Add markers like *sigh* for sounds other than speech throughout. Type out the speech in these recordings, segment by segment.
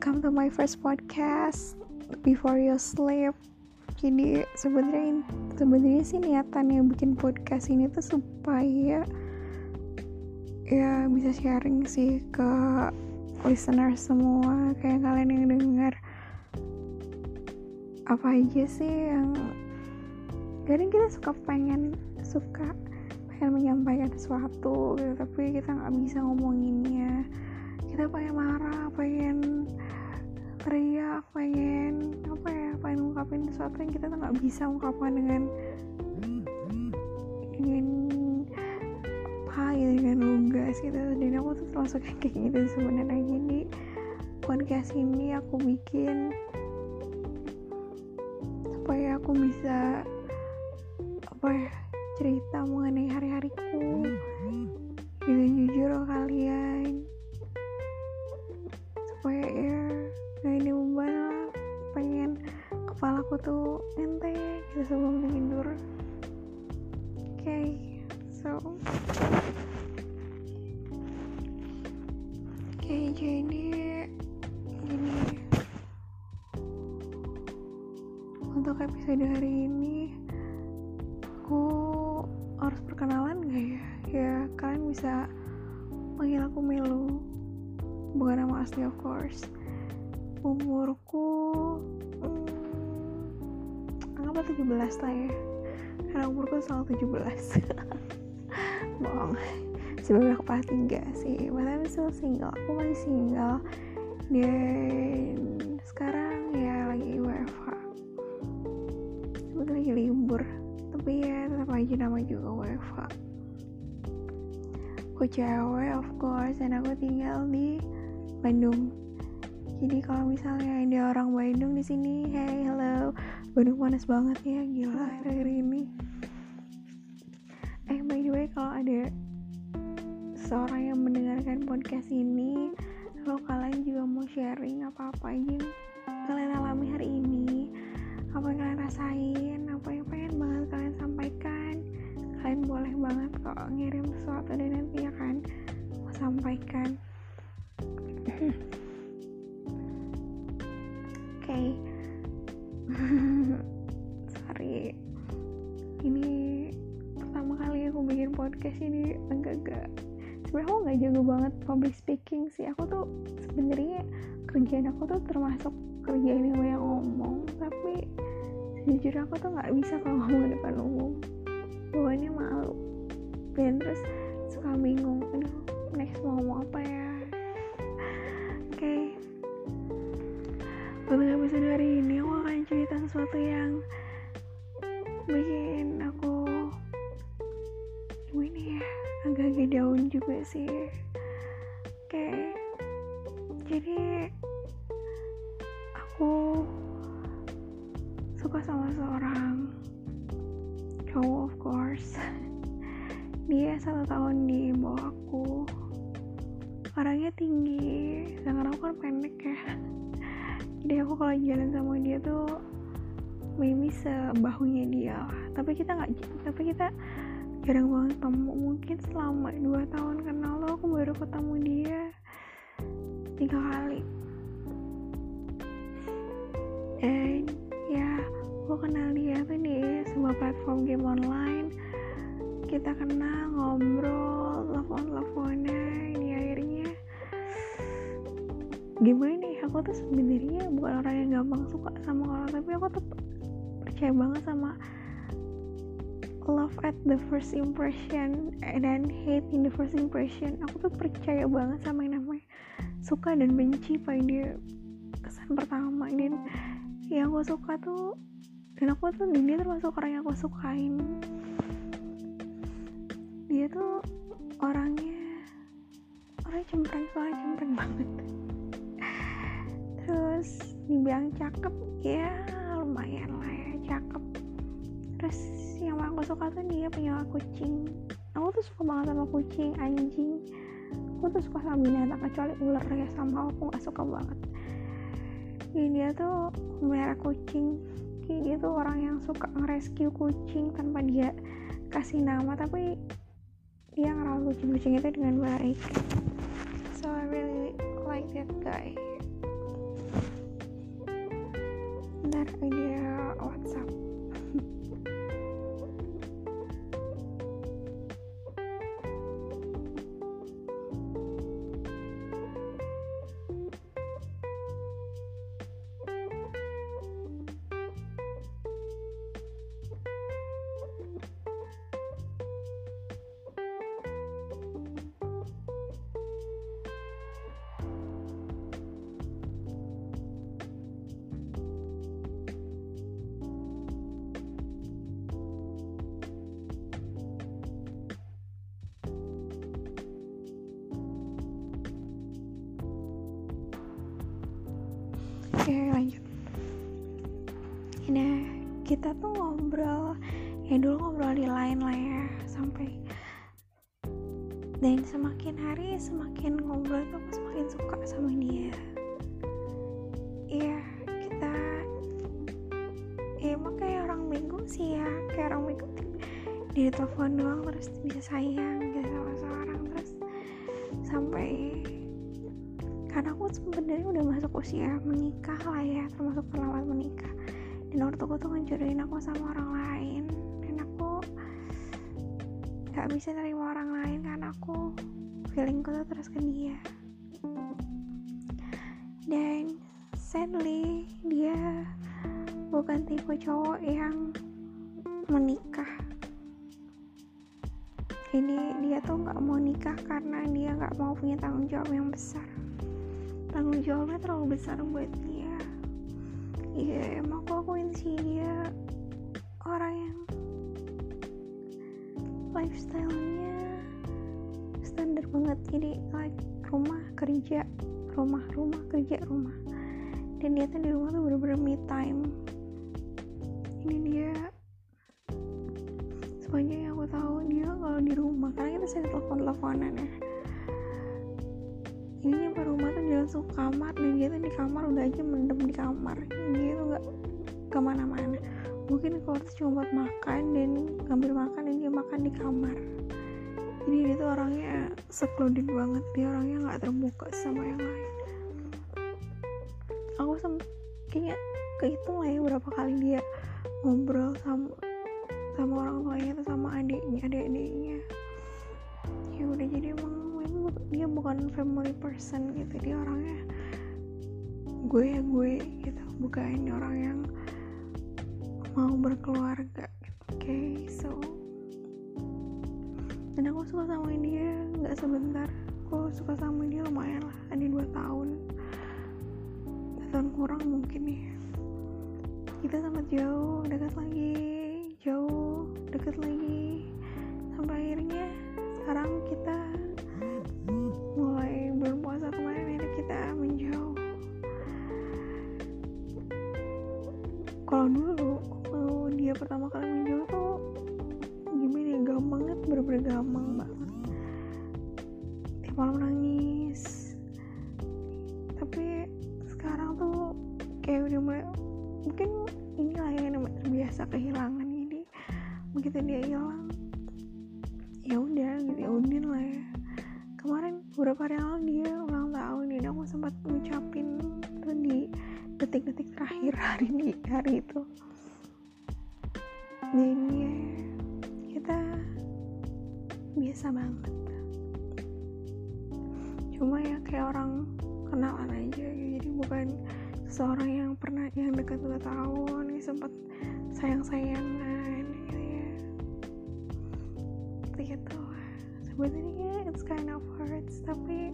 welcome to my first podcast before you sleep. Jadi sebenarnya sebenarnya sih niatan yang bikin podcast ini tuh supaya ya bisa sharing sih ke listener semua kayak kalian yang dengar apa aja sih yang kadang kita suka pengen suka pengen menyampaikan sesuatu gitu tapi kita nggak bisa ngomonginnya kita pengen marah pengen teriak pengen apa ya pengen ngungkapin sesuatu yang kita nggak bisa ungkapkan dengan dengan apa gitu dengan lugas gitu. Dan aku tuh termasuk yang kayak gitu sebenarnya. Jadi podcast ini aku bikin supaya aku bisa apa ya cerita mengenai hari-hariku. Dengan jujur kalian tuh enteng gitu sebelum tidur. Oke okay, so. Oke okay, jadi ini untuk episode hari ini aku harus perkenalan gak ya? Ya kalian bisa panggil aku Melu. Bukan nama asli of course. Umurku anggaplah 17 lah ya. Karena umurku selalu *laughs* 17 bohong. Sebenarnya kepala tiga sih. Padahal still single. Aku masih single. Dan sekarang ya lagi WFH sebenarnya lagi libur. Tapi ya tetap aja nama juga WFH aku cewek of course. Dan aku tinggal di Bandung. Jadi kalau misalnya ada orang Bandung di sini hey hello Bandung panas banget ya gila akhir ini. Eh by the way kalau ada seorang yang mendengarkan podcast ini kalau kalian juga mau sharing apa-apa yang kalian alami hari ini. Apa yang kalian rasain apa yang pengen banget kalian sampaikan. Kalian boleh banget kok ngirim sesuatu dan nanti akan mau sampaikan. Oke. okay. *laughs* podcast ini agak-agak sebenarnya aku nggak jago banget public speaking sih. Aku tuh sebenarnya kerjaan aku tuh termasuk kerjaan yang banyak ngomong tapi sejujurnya aku tuh nggak bisa kalau ngomong depan umum. Bawaannya malu. Dan terus suka bingung aduh next mau ngomong apa ya? Oke. Okay. untuk episode hari ini aku akan cerita sesuatu yang bikin aku agak-agak daun juga sih. Oke. Jadi aku suka sama seorang cowok of course. *laughs* Dia satu tahun di bawah aku. Orangnya tinggi sedangkan aku kan pendek ya. *laughs* Jadi aku kalau jalan sama dia tuh maybe sebahunya dia lah. Tapi kita nggak tapi kita jarang banget ketemu. Mungkin selama dua tahun kenal lo aku baru ketemu dia tiga kali. Dan ya aku kenal dia tuh di sebuah platform game online. Kita kenal ngobrol telepon teleponan ini akhirnya gimana nih? Aku tuh sebenarnya bukan orang yang gampang suka sama orang tapi aku tuh percaya banget sama love at the first impression dan hate in the first impression. Aku tuh percaya banget sama yang namanya suka dan benci pada dia kesan pertama. Dan yang aku suka tuh dan aku tuh dia termasuk orang yang aku sukain. Dia tuh orangnya orangnya cempreng soalnya cempreng banget. Terus dibilang cakep ya lumayan ya terus yang aku suka tuh dia punya kucing. Aku tuh suka banget sama kucing anjing. Aku tuh suka sama binatang kecuali ular ya sama aku gak suka banget. Jadi dia tuh melihara kucing. Jadi dia tuh orang yang suka nge-rescue kucing tanpa dia kasih nama tapi dia ngerawat kucing-kucing itu dengan baik. So I really like that guy. Sebentar dia WhatsApp kita tuh ngobrol ya dulu ngobrol di lain lah ya sampai dan semakin hari semakin ngobrol tuh aku semakin suka sama dia. Iya kita ya emang kayak orang minggu sih ya kayak orang minggu di telepon doang terus bisa sayang gitu sama seorang terus sampai karena aku sebenarnya udah masuk usia menikah lah ya termasuk perawat menikah dan ortuku tuh ngejodohin aku sama orang lain. Dan aku gak bisa terima orang lain karena aku feelingku tuh terus ke dia. Dan sadly dia bukan tipe cowok yang menikah. Ini dia tuh nggak mau nikah karena dia nggak mau punya tanggung jawab yang besar. Tanggung jawabnya terlalu besar buat dia iya emang aku akuin sih dia orang yang lifestyle-nya standar banget. Jadi like rumah kerja rumah rumah kerja rumah. Dan dia tuh di rumah tuh bener-bener me time. Ini dia sepanjang yang aku tahu dia kalau di rumah karena kita sering telepon-teleponan ya ini nyampe rumah tuh langsung kamar dan dia tuh di kamar udah aja mendem di kamar. Dia tuh nggak ke mana-mana. Mungkin keluar tuh cuma buat makan dan ngambil makan dan dia makan di kamar. Jadi dia tuh orangnya secluded banget. Dia orangnya nggak terbuka sama yang lain. Aku sem kayaknya kehitung lah ya berapa kali dia ngobrol sama sama orang tuanya atau sama adiknya adik-adiknya ya udah jadi emang dia bukan family person gitu. Dia orangnya gue ya gue gitu. Bukan orang yang mau berkeluarga oke okay, so. Dan aku suka sama dia nggak sebentar. Aku suka sama dia lumayan lah ada dua tahun. Dua tahun kurang mungkin nih kita sama jauh dekat lagi jauh dekat lagi. Sampai akhirnya sekarang kita kalau dulu kalau dia pertama kali menjauh tuh gimana ya gampang banget bener-bener gampang banget. Tiap malam nangis. Tapi sekarang tuh kayak udah mulai mungkin inilah yang terbiasa kehilangan jadi begitu dia hilang ya udah gitu ya undin lah ya. Kemarin beberapa hari lalu dia ulang tahun dan aku sempat ngucapin tuh di detik-detik terakhir hari ini hari itu. Dan kita biasa banget. Cuma ya kayak orang kenalan aja jadi bukan seseorang yang pernah yang dekat dua tahun sempat sayang-sayangan gitu ya. Seperti itu. Sebenarnya it's kind of hurts tapi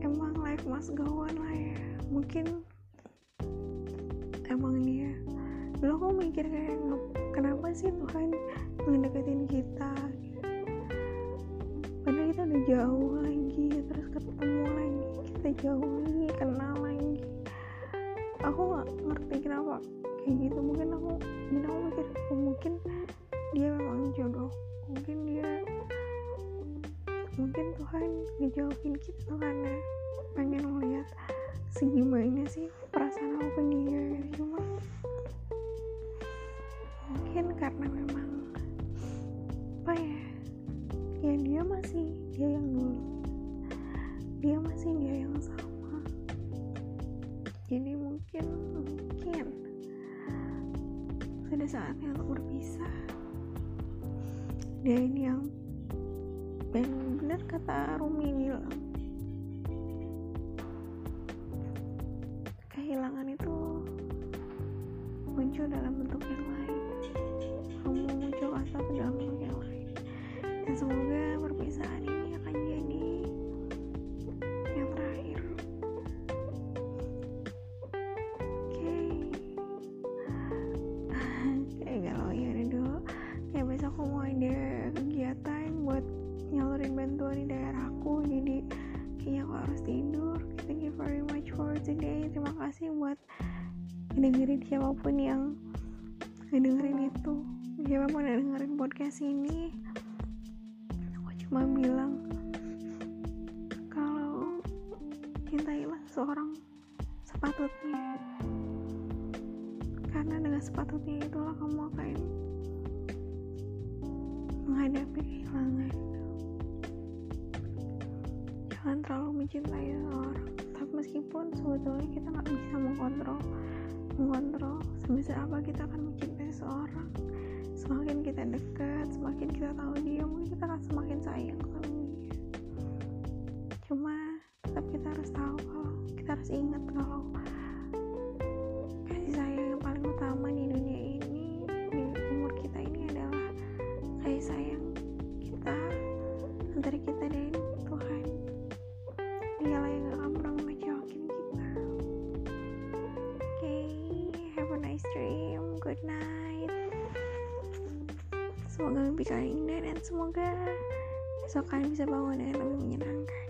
emang life must go on lah ya mungkin emang dia dulu aku mikir kayak kenapa sih Tuhan mendeketin kita? Padahal kita udah jauh lagi terus ketemu lagi kita jauh lagi kenal lagi. Aku nggak ngerti kenapa kayak gitu. Mungkin aku jadi aku mikir oh, mungkin dia memang jodoh. Mungkin dia mungkin Tuhan ngejauhin kita karena pengen ngeliat segimana sih perasaan aku ke dia cuma mungkin karena memang apa ya ya dia masih dia yang dulu dia masih dia yang sama. Jadi mungkin sudah saatnya untuk berpisah dan yang yang benar kata Rumi bilang muncul dalam bentuk yang lain. Kamu muncul satu dalam bentuk yang lain. Dan semoga perpisahan ini akan jadi yang terakhir. Oke. Kayak galau ya dulu kayak besok aku mau ada kegiatan buat nyalurin bantuan di daerahku jadi kayaknya aku harus tidur. Thank you very much for today. Terima kasih buat dengerin siapa pun yang dengerin itu. Siapa pun yang dengerin podcast ini. Aku cuma bilang kalau cintailah seorang sepatutnya. Karena dengan sepatutnya itulah kamu akan menghadapi kehilangan. Jangan terlalu mencintai seseorang tapi meskipun sebetulnya kita nggak bisa mengontrol sebesar apa kita akan mencintai seseorang semakin kita dekat semakin kita tahu dia mungkin kita akan semakin sayang sama dia. Cuma tetap kita harus tahu kalau kita harus ingat kalau semoga mimpi kalian indah dan semoga besok kalian bisa bangun dengan lebih menyenangkan